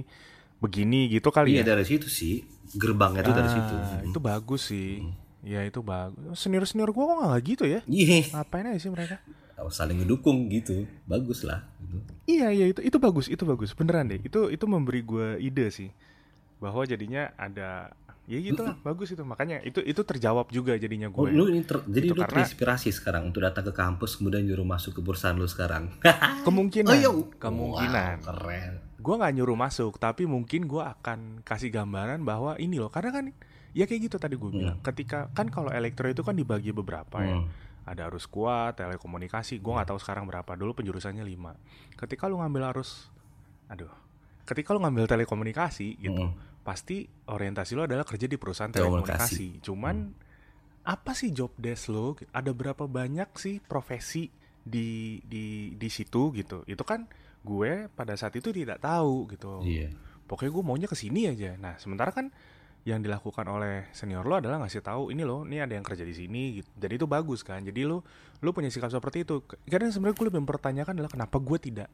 begini gitu kali
Iya
ya.
dari situ sih. Gerbangnya tuh dari situ.
Ah, itu bagus sih. Ya itu bagus. Senior senior gue kok nggak gitu ya?
Iya,
ngapain aja sih mereka?
Saling ngedukung gitu, bagus lah. Gitu.
Iya iya itu itu bagus itu bagus. Beneran deh. Itu itu memberi gue ide sih. Bahwa jadinya ada ya gitulah bagus itu. Makanya itu itu terjawab juga jadinya
Oh,
gue.
lu ini ter- jadi
Itu
lu
karena-
terinspirasi sekarang untuk datang ke kampus kemudian nyuruh masuk ke perusahaan lu sekarang.
kemungkinan.
Oh, iya.
kemungkinan.
Wow, keren.
gue nggak nyuruh masuk tapi mungkin gue akan kasih gambaran bahwa ini loh. Karena kan ya kayak gitu tadi gue bilang. Ketika kan kalau elektro itu kan dibagi beberapa ya.
Hmm.
ada arus kuat telekomunikasi. Gue nggak tahu sekarang berapa. Dulu penjurusannya 5 ketika lu ngambil arus aduh. Ketika lu ngambil telekomunikasi gitu
Mm-mm.
Pasti orientasi lo adalah kerja di perusahaan
Telekomunikasi.
cuman apa sih job desk lo? Ada berapa banyak sih profesi di di di situ gitu? Itu kan gue pada saat itu tidak tahu gitu.
Iya.
pokoknya gue maunya ke sini aja. Nah sementara kan yang dilakukan oleh senior lo adalah ngasih tahu ini loh ini ada yang kerja di sini gitu. Dan itu bagus kan. Jadi lo lo punya sikap seperti itu. Karena sebenarnya gue lebih mempertanyakan adalah kenapa gue tidak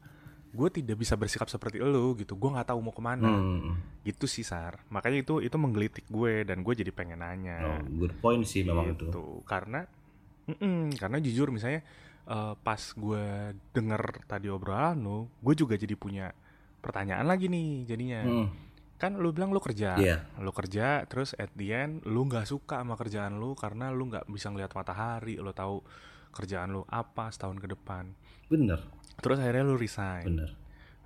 gue tidak bisa bersikap seperti lo gitu. Gue nggak tahu mau ke mana.
Hmm.
gitu sih sar. Makanya itu itu menggelitik gue dan gue jadi pengen nanya.
Oh, good point sih memang itu.
gitu. Karena mm-mm, karena jujur misalnya eh, pas gue denger tadi obrolan lo gue juga jadi punya pertanyaan lagi nih jadinya.
Hmm.
kan lu bilang lu kerja.
Iya.
lu kerja terus at the end lu nggak suka sama kerjaan lu karena lu nggak bisa ngeliat matahari lu tahu kerjaan lu apa setahun ke depan.
Bener,
terus akhirnya lu resign
bener.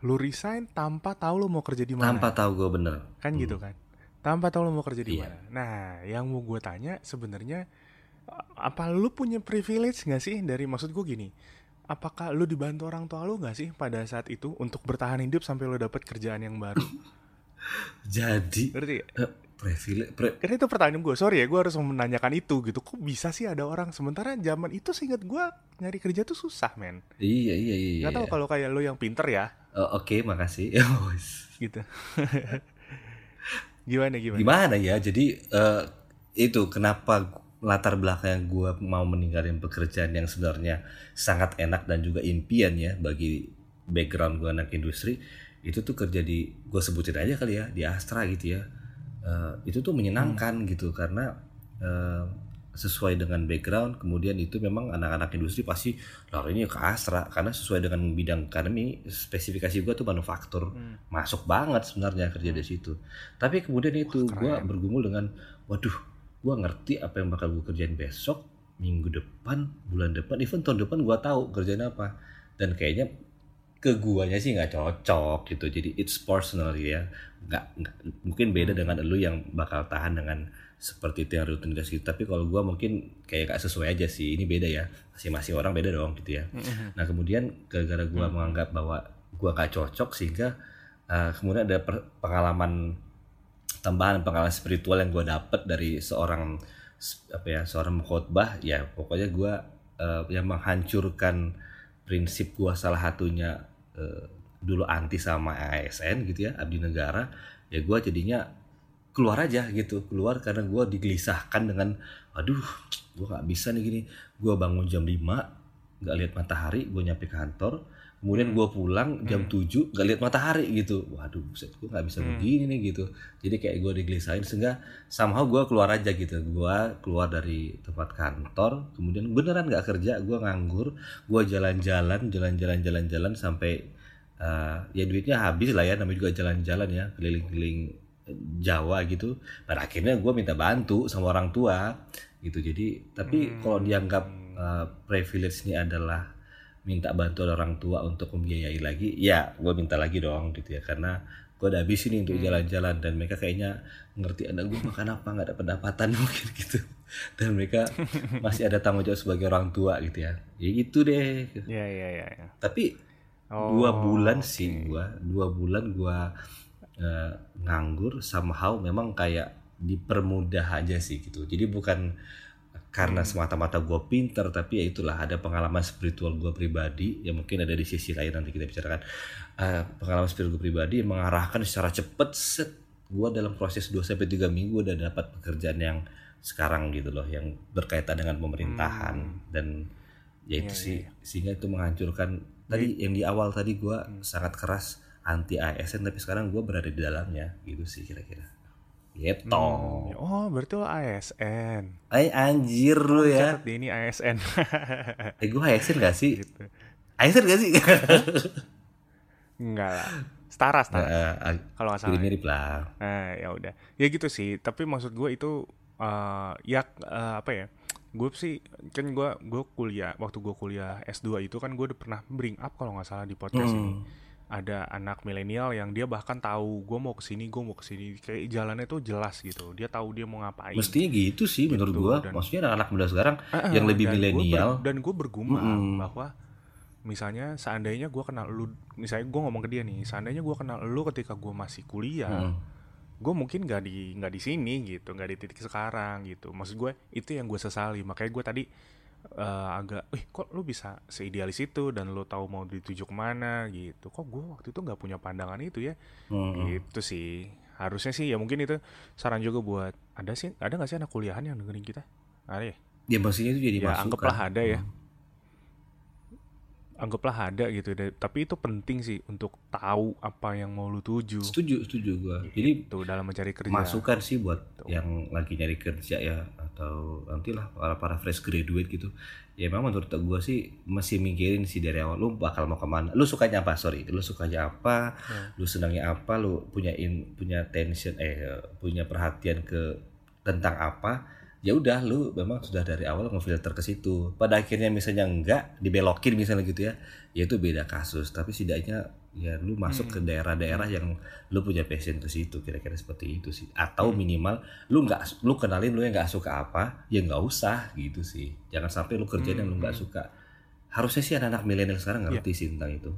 lu resign tanpa tahu lu mau kerja di mana
Tanpa tahu gue bener.
kan gitu kan tanpa tahu lu mau kerja di
Iya.
mana nah yang mau gue tanya sebenarnya apa lu punya privilege nggak sih dari maksud gue gini apakah lu dibantu orang tua lu nggak sih pada saat itu untuk bertahan hidup sampai lu dapat kerjaan yang baru
Jadi
ngerti gak?
Privilege, pre-
Karena itu pertanyaan gue, sorry ya, gue harus menanyakan itu gitu. Kok bisa sih ada orang sementara zaman itu seingat gue nyari kerja tuh susah men.
iya iya iya.
Gak tahu
iya.
kalau kayak lo yang pinter ya,
Oh, Oke, makasih.
gitu. gimana gimana?
Gimana ya? Jadi eh, itu kenapa latar belakang gue mau meninggalin pekerjaan yang sebenarnya sangat enak dan juga impian ya bagi background gue anak industri itu tuh kerja di gue sebutin aja kali ya di Astra gitu ya Eh, itu tuh menyenangkan gitu karena eh, sesuai dengan background kemudian itu memang anak-anak industri pasti larinya ke Astra karena sesuai dengan bidang kami spesifikasi gue tuh manufaktur.
Hmm.
masuk banget sebenarnya kerja di situ. Tapi kemudian itu
Wah,
gue bergumul dengan waduh gue ngerti apa yang bakal gue kerjain besok minggu depan bulan depan even tahun depan gue tahu kerjaan apa. Dan kayaknya ke guanya sih nggak cocok gitu jadi it's personal ya nggak, nggak- mungkin beda
Hmm.
dengan lu yang bakal tahan dengan seperti itu yang rutinitas gitu tapi kalau gua mungkin kayak gak sesuai aja sih ini beda ya masing-masing orang beda dong gitu ya
Mm-mm.
Nah kemudian gara-gara gua
Hmm.
menganggap bahwa gua gak cocok sehingga uh, kemudian ada per- pengalaman tambahan pengalaman spiritual yang gua dapet dari seorang apa ya seorang khotbah ya pokoknya gua uh, yang menghancurkan prinsip gua salah satunya uh, dulu anti sama ASN gitu ya abdi negara ya gua jadinya keluar aja gitu keluar karena gua digelisahkan dengan aduh gua nggak bisa nih gini gua bangun jam 5 nggak lihat matahari gue nyampe kantor kemudian gue pulang jam 7 nggak lihat matahari gitu. Waduh buset gue nggak bisa
Hmm.
begini nih gitu. Jadi kayak gue digelisahin sehingga somehow gue keluar aja gitu. Gue keluar dari tempat kantor kemudian beneran nggak kerja gue nganggur gue jalan-jalan jalan-jalan jalan-jalan sampai eh, ya duitnya habis lah ya namanya juga jalan-jalan ya keliling-keliling Jawa gitu. Pada akhirnya gue minta bantu sama orang tua gitu. Jadi tapi
Hmm.
kalau dianggap uh, privilege ini adalah minta bantuan orang tua untuk membiayai lagi ya gue minta lagi dong gitu ya karena gue udah habis ini untuk
Hmm.
jalan-jalan dan mereka kayaknya ngerti anak gue makan apa nggak ada pendapatan mungkin gitu dan mereka masih ada tanggung jawab sebagai orang tua gitu ya ya gitu deh
Ya ya ya. ya.
tapi
Oh,
dua bulan
oke.
sih gua dua bulan gua eh, nganggur somehow memang kayak dipermudah aja sih gitu jadi bukan karena
Hmm.
semata-mata gua pinter tapi ya itulah ada pengalaman spiritual gua pribadi yang mungkin ada di sisi lain nanti kita bicarakan. Eh, pengalaman spiritual gua pribadi mengarahkan secara cepet set gua dalam proses 2 sampai tiga minggu udah dapat pekerjaan yang sekarang gitu loh yang berkaitan dengan pemerintahan. Dan ya itu
Iya,
sih
iya,
sehingga itu menghancurkan. Tadi yang di awal tadi gua sangat keras anti ASN tapi sekarang gua berada di dalamnya gitu sih kira-kira gitu
Hmm, Oh, berarti lo ASN.
Ay anjir lu ya
Catat ini ASN.
eh gua ASN gak sih
gitu.
ASN gak sih
Enggak lah. Setara, setara.
Eh,
Kalau nggak salah. ya.
mirip lah
Nah, ya udah. Ya gitu sih. Tapi maksud gue itu eh ya eh, apa ya? Gue sih kan gue gue kuliah waktu gue kuliah S2 itu kan gue udah pernah bring up kalau nggak salah di podcast ini. Ada anak milenial yang dia bahkan tahu gue mau ke sini, gue mau ke sini. Kayak jalannya tuh jelas gitu. Dia tahu dia mau ngapain.
mestinya gitu sih menurut
Gitu,
gua
dan-
maksudnya anak-anak muda sekarang
Ah,
yang lebih milenial
dan gue bergumam
Mm-mm.
bahwa misalnya seandainya gue kenal lu misalnya gue ngomong ke dia nih seandainya gue kenal lu ketika gue masih kuliah
Mm.
gue mungkin nggak di nggak di sini gitu nggak di titik sekarang gitu maksud gue itu yang gue sesali makanya gue tadi eh, agak eh kok lu bisa seidealis itu dan lu tahu mau dituju ke mana? Gitu. Kok gue waktu itu nggak punya pandangan itu ya?
Mm.
gitu sih. Harusnya sih ya mungkin itu saran juga buat ada sih ada nggak sih anak kuliahan yang dengerin kita? Ada ya?
Ya maksudnya itu jadi
ya
masukan.
anggaplah ada ya.
Hmm.
Anggaplah ada gitu. Deh tapi itu penting sih untuk tahu apa yang mau lu tuju.
Setuju setuju gua. Jadi
itu dalam mencari kerja.
masukan sih buat
Tuh.
yang lagi nyari kerja ya atau nantilah para para fresh graduate gitu. Ya memang menurut gua sih masih mikirin sih dari awal lu bakal mau ke mana? Lu sukanya apa? Sorry lu sukanya apa?
Hmm.
lu senangnya apa? Lu punya in, punya tension eh punya perhatian ke tentang apa ya udah lu memang sudah dari awal ngefilter ke situ pada akhirnya misalnya enggak dibelokin misalnya gitu ya ya itu beda kasus tapi setidaknya ya lu masuk ke
Hmm.
daerah-daerah yang lu punya passion ke situ kira-kira seperti itu sih atau
Hmm.
minimal lu nggak lu kenalin lu yang nggak suka apa ya nggak usah gitu sih jangan sampai lu kerjain yang lu nggak
Hmm.
suka harusnya sih anak-anak milenial sekarang
Iya.
ngerti sih tentang itu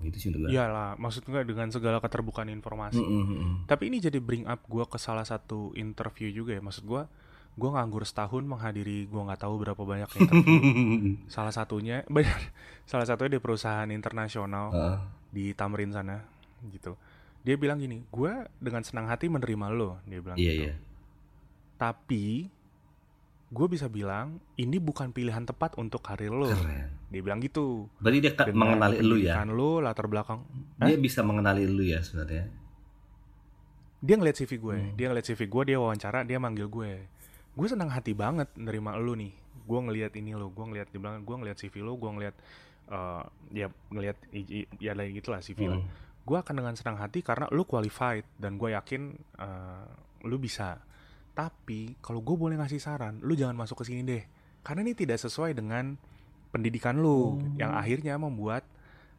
gitu sih gua.
iyalah maksud gue dengan segala keterbukaan informasi
Mm, mm, mm, mm.
tapi ini jadi bring up gue ke salah satu interview juga ya maksud gue gue nganggur setahun menghadiri gue nggak tahu berapa banyak interview. Salah satunya benar salah satunya di perusahaan internasional
Heeh.
di Tamrin sana gitu. Dia bilang gini gue dengan senang hati menerima lo dia bilang
iya
gitu.
iya.
Tapi gue bisa bilang ini bukan pilihan tepat untuk karir lo.
Keren.
Dia bilang gitu.
Berarti dia
Dengan
mengenali lu ya?
lo latar belakang.
Dia bisa mengenali lu ya sebenarnya?
Dia ngeliat CV gue.
Hmm.
dia ngeliat CV gue dia wawancara dia manggil gue gue senang hati banget nerima lu nih. Gue ngeliat ini lo gue ngeliat dia bilang gue ngeliat CV lo gue ngeliat eh, ya i- ya lain gitulah CV lah
Mm.
gue akan dengan senang hati karena lu qualified dan gue yakin eh, lu bisa. Tapi kalau gue boleh ngasih saran lu jangan masuk ke sini deh. Karena ini tidak sesuai dengan pendidikan lu. Yang akhirnya membuat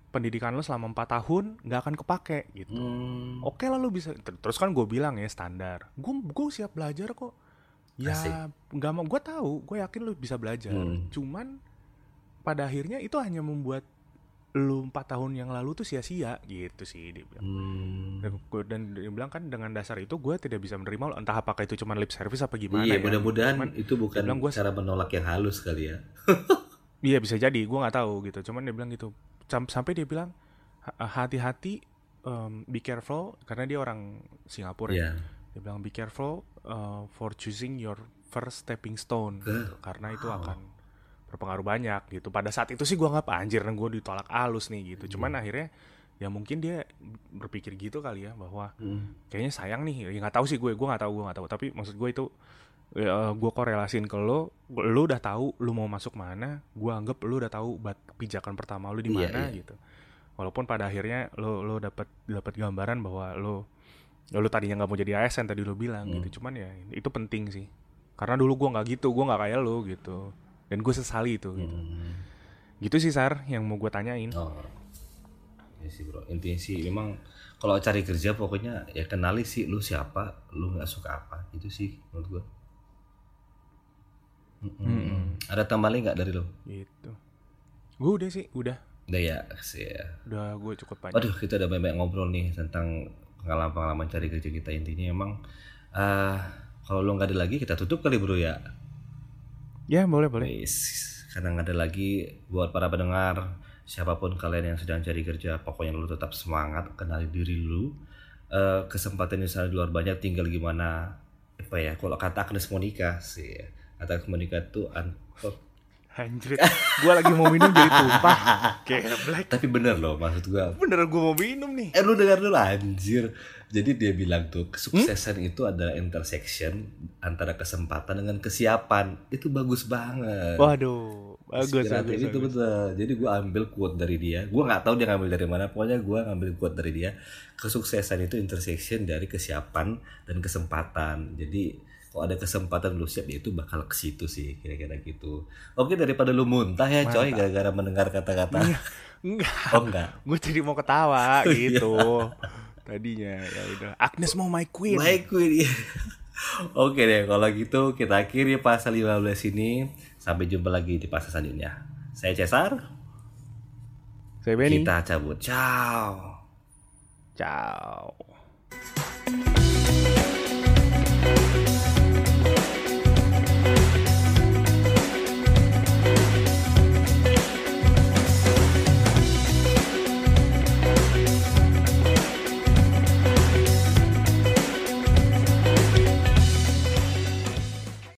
pendidikan lu selama empat tahun nggak akan kepake gitu.
Hmm.
oke lah lu bisa Ter- terus kan gue bilang ya standar. Gue gue siap belajar kok ya nggak mau gue tahu gue yakin lu bisa belajar.
Hmm.
cuman pada akhirnya itu hanya membuat lu empat tahun yang lalu tuh sia-sia gitu sih dia bilang.
Hmm.
dan, gua- dan dia bilang kan dengan dasar itu gue tidak bisa menerima lo entah apakah itu cuma lip service apa gimana
iya
ya.
mudah-mudahan itu bukan
bilang gua-
cara menolak yang halus kali ya.
Iya bisa jadi gue nggak tahu gitu. Cuman dia bilang gitu. Sam- sampai dia bilang "Ha- hati-hati um, be careful karena dia orang Singapura ya.
Iya.
dia bilang be careful uh, for choosing your first stepping stone gitu. karena itu
wow.
akan berpengaruh banyak gitu pada saat itu sih gua nggak anjir gue ditolak halus nih gitu cuman
Iya.
akhirnya ya mungkin dia berpikir gitu kali ya bahwa
Hmm.
kayaknya sayang nih ya nggak tahu sih gue gue nggak tahu gue nggak tahu tapi maksud gue itu ya, gue korelasin ke lo lo udah tahu lo mau masuk mana gue anggap lo udah tahu bat pijakan pertama lo di
Iya,
mana
iya.
gitu walaupun pada akhirnya lo lo dapat dapat gambaran bahwa lo lo tadinya nggak mau jadi ASN tadi lo bilang
Hmm.
gitu cuman ya itu penting sih karena dulu gue nggak gitu gue nggak kayak lo gitu dan gue sesali itu gitu.
Hmm.
gitu sih sar yang mau gue tanyain
Oh. Ya sih bro, intinya sih memang kalau cari kerja pokoknya ya kenali sih lu siapa, lu nggak suka apa, itu sih menurut gua. Mm-mm.
Mm-mm.
Ada tambahan lagi nggak dari lu?
gitu gue udah sih udah
Udah ya, sih ya.
udah gue cukup banyak
Waduh, kita udah banyak ngobrol nih tentang pengalaman-pengalaman cari kerja kita. Intinya emang eh kalau lu nggak ada lagi kita tutup kali bro ya.
ya boleh boleh
karena nggak ada lagi buat para pendengar siapa pun kalian yang sedang cari kerja pokoknya lu tetap semangat kenali diri lu Eh, kesempatan di sana di luar banyak tinggal gimana apa ya kalau kata Agnes Monica sih ya. kata Agnes Monica tuh
Anjir, gue lagi mau minum jadi tumpah. Kayak black.
tapi bener loh maksud gua
Bener gue mau minum nih.
eh lu dengar dulu anjir jadi dia bilang tuh kesuksesan itu adalah intersection antara kesempatan dengan kesiapan itu bagus banget
Waduh, bagus,
Inspiratif
bagus,
itu
bagus.
betul. Jadi gue ambil quote dari dia. Gue nggak tahu dia ngambil dari mana. Pokoknya gue ngambil quote dari dia. Kesuksesan itu intersection dari kesiapan dan kesempatan. Jadi kalau ada kesempatan lu siap ya itu bakal ke situ sih kira-kira gitu. Oke daripada lu muntah ya coy gara-gara mendengar kata-kata.
Enggak,
oh enggak.
gue jadi mau ketawa
Oh,
gitu. Tadinya ya udah. Agnes mau my queen.
Baik Queen. Oke deh kalau gitu kita akhiri pasal 15 ini. Sampai jumpa lagi di pasal selanjutnya. Saya Cesar.
Saya Benny.
Kita cabut. Ciao.
Ciao.